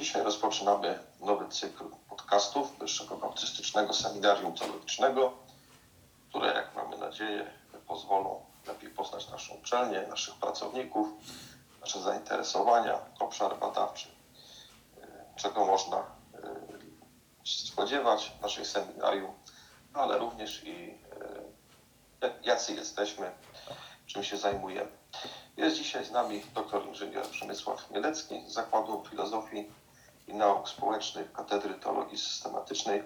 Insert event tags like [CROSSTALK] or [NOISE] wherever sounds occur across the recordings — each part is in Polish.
Dzisiaj rozpoczynamy nowy cykl podcastów Wyższego Baptystycznego Seminarium Teologicznego, które, jak mamy nadzieję, pozwolą lepiej poznać naszą uczelnię, naszych pracowników, nasze zainteresowania, obszar badawczy, czego można się spodziewać w naszej seminarium, ale również i jacy jesteśmy, czym się zajmujemy. Jest dzisiaj z nami doktor inżynier Przemysław Chmielecki z Zakładu Filozofii i Nauk Społecznych Katedry Teologii Systematycznej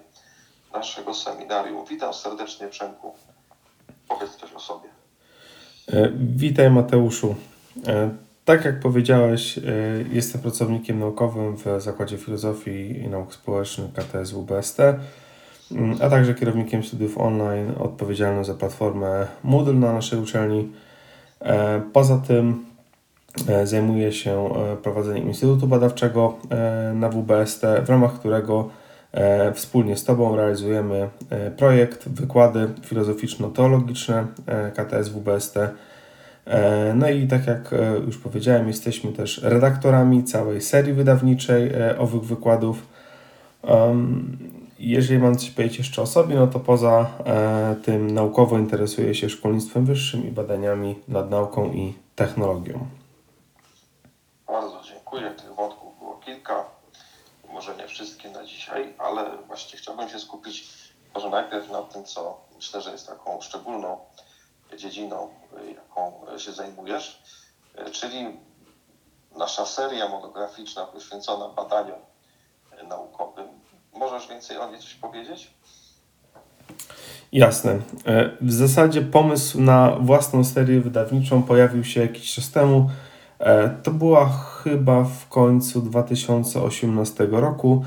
naszego seminarium. Witam serdecznie Przemku. Powiedz coś o sobie. E, witaj Mateuszu. E, tak jak powiedziałeś, e, jestem pracownikiem naukowym w Zakładzie Filozofii i Nauk Społecznych KTS WBST, mm, a także kierownikiem studiów online odpowiedzialnym za platformę Moodle na naszej uczelni. Poza tym zajmuję się prowadzeniem Instytutu Badawczego na WBST, w ramach którego wspólnie z Tobą realizujemy projekt Wykłady Filozoficzno-Teologiczne KTS WBST E, no i tak jak e, już powiedziałem, jesteśmy też redaktorami całej serii wydawniczej e, owych wykładów. Jeżeli mam coś powiedzieć jeszcze o sobie, no to poza tym naukowo interesuję się szkolnictwem wyższym i badaniami nad nauką i technologią. Bardzo dziękuję. Tych wątków było kilka. Może nie wszystkie na dzisiaj, ale właściwie chciałbym się skupić może najpierw na tym, co myślę, że jest taką szczególną dziedziną, jaką się zajmujesz, czyli nasza seria monograficzna poświęcona badaniom naukowym. Możesz więcej o niej coś powiedzieć? Jasne. W zasadzie pomysł na własną serię wydawniczą pojawił się jakiś czas temu. To była chyba w końcu 2018 roku.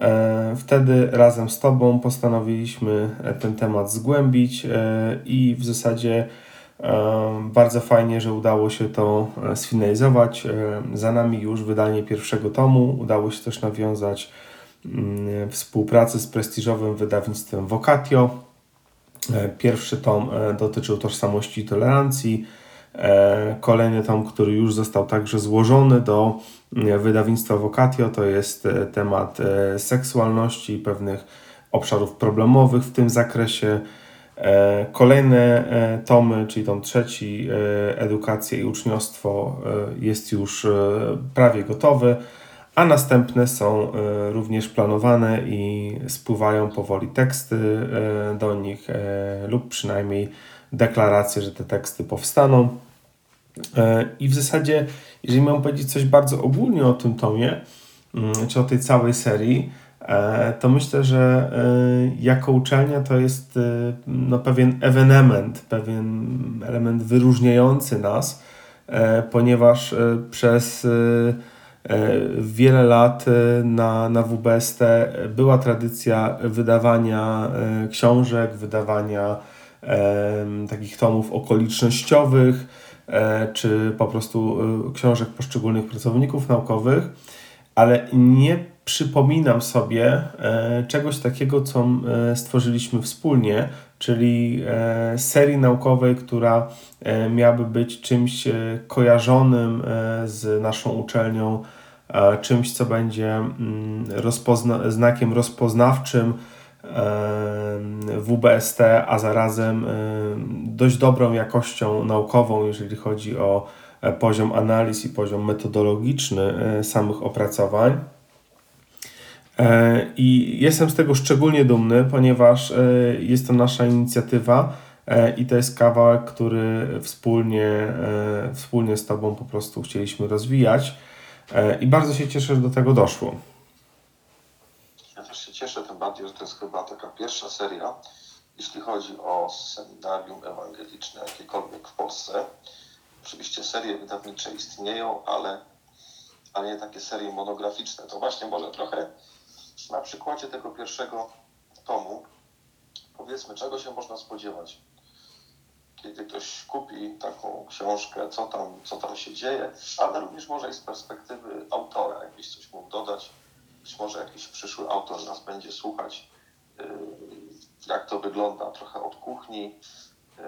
E, wtedy razem z Tobą postanowiliśmy e, ten temat zgłębić e, i w zasadzie bardzo fajnie, że udało się to sfinalizować. Za nami już wydanie pierwszego tomu. Udało się też nawiązać mm, współpracę z prestiżowym wydawnictwem Vocatio. Pierwszy tom dotyczył tożsamości i tolerancji. E, kolejny tom, który już został także złożony do e, wydawnictwa Vocatio, to jest e, temat seksualności i pewnych obszarów problemowych w tym zakresie. Kolejne tomy, czyli tom trzeci, edukacja i uczniostwo, jest już prawie gotowy, a następne są również planowane i spływają powoli teksty do nich, lub przynajmniej deklarację, że te teksty powstaną. E, I w zasadzie, jeżeli mam powiedzieć coś bardzo ogólnie o tym tomie, mm, czy o tej całej serii, e, to myślę, że e, jako uczelnia to jest no, pewien ewenement, pewien element wyróżniający nas, ponieważ przez wiele lat na, na WBST była tradycja wydawania książek, wydawania takich tomów okolicznościowych, e, czy po prostu e, książek poszczególnych pracowników naukowych, ale nie przypominam sobie e, czegoś takiego, co stworzyliśmy wspólnie, czyli serii naukowej, która miałaby być czymś kojarzonym z naszą uczelnią, czymś, co będzie mm, rozpozna znakiem rozpoznawczym WBST, a zarazem dość dobrą jakością naukową, jeżeli chodzi o e, poziom analiz i poziom metodologiczny e, samych opracowań. E, I jestem z tego szczególnie dumny, ponieważ jest to nasza inicjatywa i to jest kawałek, który wspólnie, wspólnie z Tobą po prostu chcieliśmy rozwijać. I bardzo się cieszę, że do tego doszło cieszę tym bardziej, że to jest chyba taka pierwsza seria, jeśli chodzi o seminarium ewangeliczne jakiekolwiek w Polsce. Oczywiście serie wydawnicze istnieją, ale, ale nie takie serie monograficzne. To właśnie może trochę na przykładzie tego pierwszego tomu powiedzmy, czego się można spodziewać. Kiedy ktoś kupi taką książkę, co tam, co tam się dzieje, ale również może i z perspektywy autora, jakbyś coś mógł dodać, być może jakiś przyszły autor nas będzie słuchać, y, jak to wygląda trochę od kuchni, y,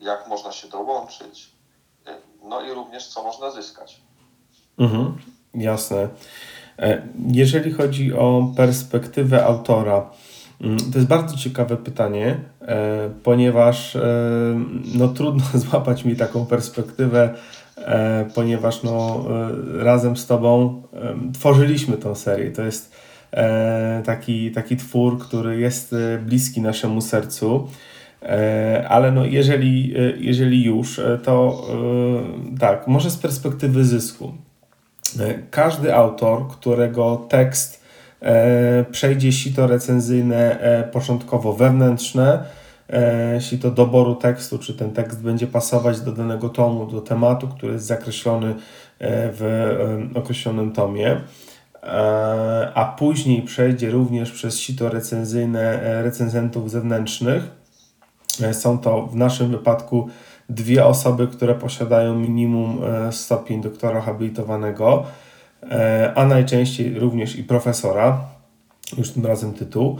jak można się dołączyć, y, no i również co można zyskać. Mhm. Jasne. E, jeżeli chodzi o perspektywę autora, mm, to jest bardzo ciekawe pytanie, e, ponieważ e, no, trudno [LAUGHS] złapać mi taką perspektywę, ponieważ no, razem z Tobą tworzyliśmy tą serię. To jest taki, taki twór, który jest bliski naszemu sercu. Ale no, jeżeli, jeżeli już, to tak, może z perspektywy zysku. E, każdy autor, którego tekst e, przejdzie sito recenzyjne e, początkowo wewnętrzne, sito doboru tekstu, czy ten tekst będzie pasować do danego tomu, do tematu, który jest zakreślony w określonym tomie, a później przejdzie również przez sito recenzyjne recenzentów zewnętrznych. Są to w naszym wypadku dwie osoby, które posiadają minimum e, stopień doktora habilitowanego, e, a najczęściej również i profesora, już tym razem tytuł.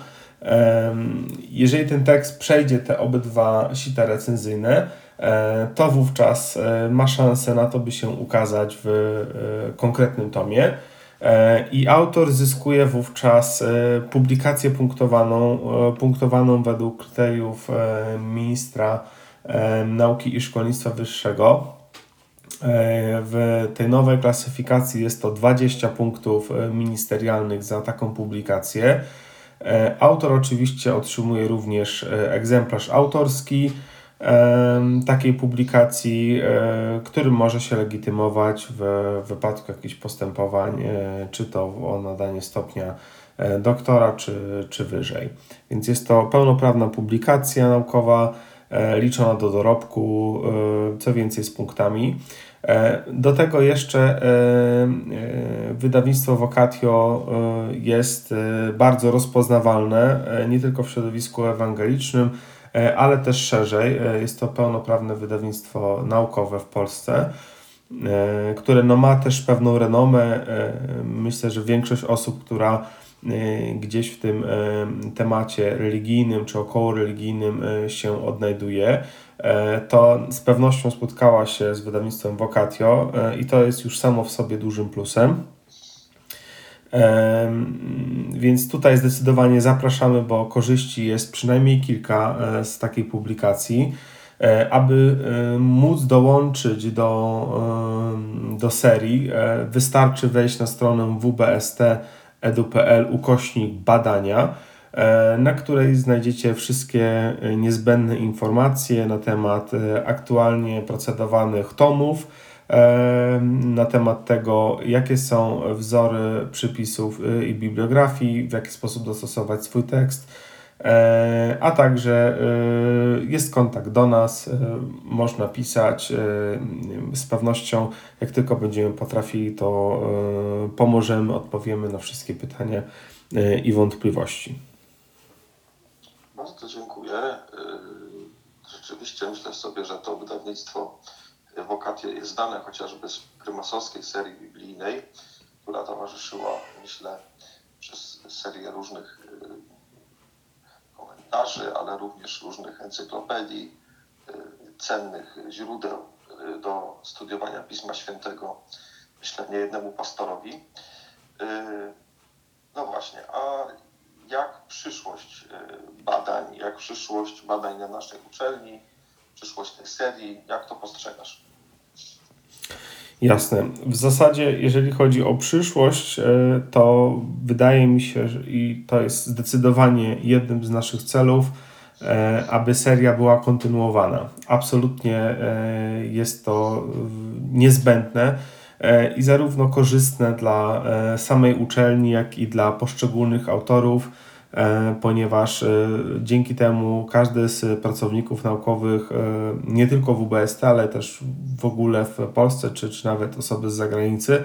Jeżeli ten tekst przejdzie te obydwa sita recenzyjne, e, to wówczas ma szansę na to, by się ukazać w konkretnym tomie. I autor zyskuje wówczas publikację punktowaną, punktowaną według kryteriów ministra Nauki i Szkolnictwa Wyższego. E, w tej nowej klasyfikacji jest to 20 punktów e, ministerialnych za taką publikację. E, autor oczywiście otrzymuje również egzemplarz autorski takiej publikacji, którym może się legitymować w wypadku jakichś postępowań, czy to o nadanie stopnia doktora, czy, czy wyżej. Więc jest to pełnoprawna publikacja naukowa E, liczona do dorobku, e, co więcej z punktami. E, do tego jeszcze wydawnictwo Vocatio jest bardzo rozpoznawalne, nie tylko w środowisku ewangelicznym, ale też szerzej. Jest to pełnoprawne wydawnictwo naukowe w Polsce, które no ma też pewną renomę. Myślę, że większość osób, która gdzieś w tym y, temacie religijnym czy około religijnym y, się odnajduje, to z pewnością spotkała się z wydawnictwem Vocatio i to jest już samo w sobie dużym plusem. Więc tutaj zdecydowanie zapraszamy, bo korzyści jest przynajmniej kilka z takiej publikacji. Aby móc dołączyć do, do serii, wystarczy wejść na stronę WBST edu.pl ukośnik badania, e, na której znajdziecie wszystkie e, niezbędne informacje na temat e, aktualnie procedowanych tomów, na temat tego, jakie są wzory przypisów i bibliografii, w jaki sposób dostosować swój tekst, a także jest kontakt do nas, można pisać. Z pewnością, jak tylko będziemy potrafili, to pomożemy, odpowiemy na wszystkie pytania i wątpliwości. Bardzo dziękuję. Rzeczywiście myślę sobie, że to wydawnictwo Wokatie jest znane chociażby z prymasowskiej serii biblijnej, która towarzyszyła, myślę, przez serię różnych komentarzy, ale również różnych encyklopedii, y, cennych źródeł y, do studiowania Pisma Świętego, myślę, nie jednemu pastorowi. Y, no właśnie, a jak przyszłość badań, jak przyszłość badań na naszej uczelni, przyszłość tej serii, jak to postrzegasz? Jasne. W zasadzie, jeżeli chodzi o przyszłość, e, to wydaje mi się, że i to jest zdecydowanie jednym z naszych celów, e, aby seria była kontynuowana. Absolutnie e, jest to niezbędne i zarówno korzystne dla samej uczelni, jak i dla poszczególnych autorów ponieważ e, dzięki temu każdy z pracowników naukowych, e, nie tylko w UBST, ale też w ogóle w Polsce, czy, czy nawet osoby z zagranicy,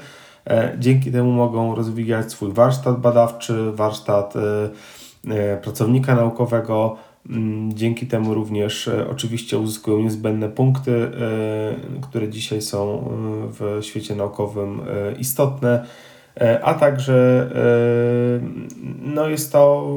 dzięki temu mogą rozwijać swój warsztat badawczy, warsztat pracownika naukowego. Mm, dzięki temu również oczywiście uzyskują niezbędne punkty, które dzisiaj są w świecie naukowym istotne E, a także e, no jest to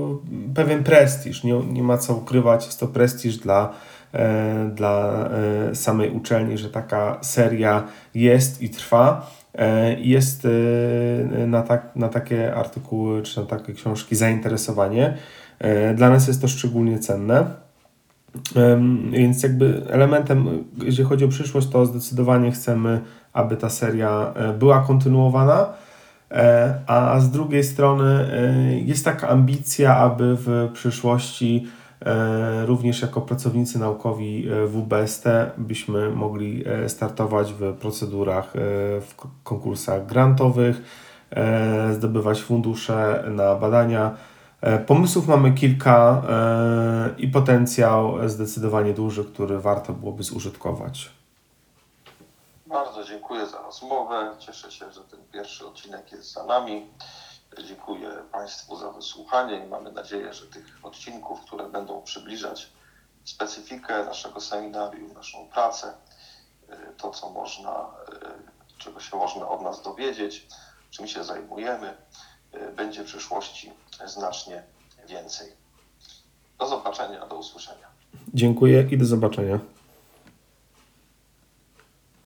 pewien prestiż, nie, nie ma co ukrywać, jest to prestiż dla, e, dla samej uczelni, że taka seria jest i trwa. e, jest e, na, tak, na takie artykuły czy na takie książki zainteresowanie. E, Dla nas jest to szczególnie cenne. Więc jakby elementem, jeżeli chodzi o przyszłość, to zdecydowanie chcemy, aby ta seria e, była kontynuowana. E, A z drugiej strony e, jest taka ambicja, aby w przyszłości e, również jako pracownicy naukowi WBST byśmy mogli startować w procedurach, w konkursach grantowych, zdobywać fundusze na badania. Pomysłów mamy kilka i potencjał zdecydowanie duży, który warto byłoby zużytkować. Bardzo dziękuję za rozmowę. Cieszę się, że ten pierwszy odcinek jest za nami. Dziękuję Państwu za wysłuchanie i mamy nadzieję, że tych odcinków, które będą przybliżać specyfikę naszego seminarium, naszą pracę, y, to co można, y, czego się można od nas dowiedzieć, czym się zajmujemy, y, będzie w przyszłości znacznie więcej. Do zobaczenia, do usłyszenia. Dziękuję i do zobaczenia.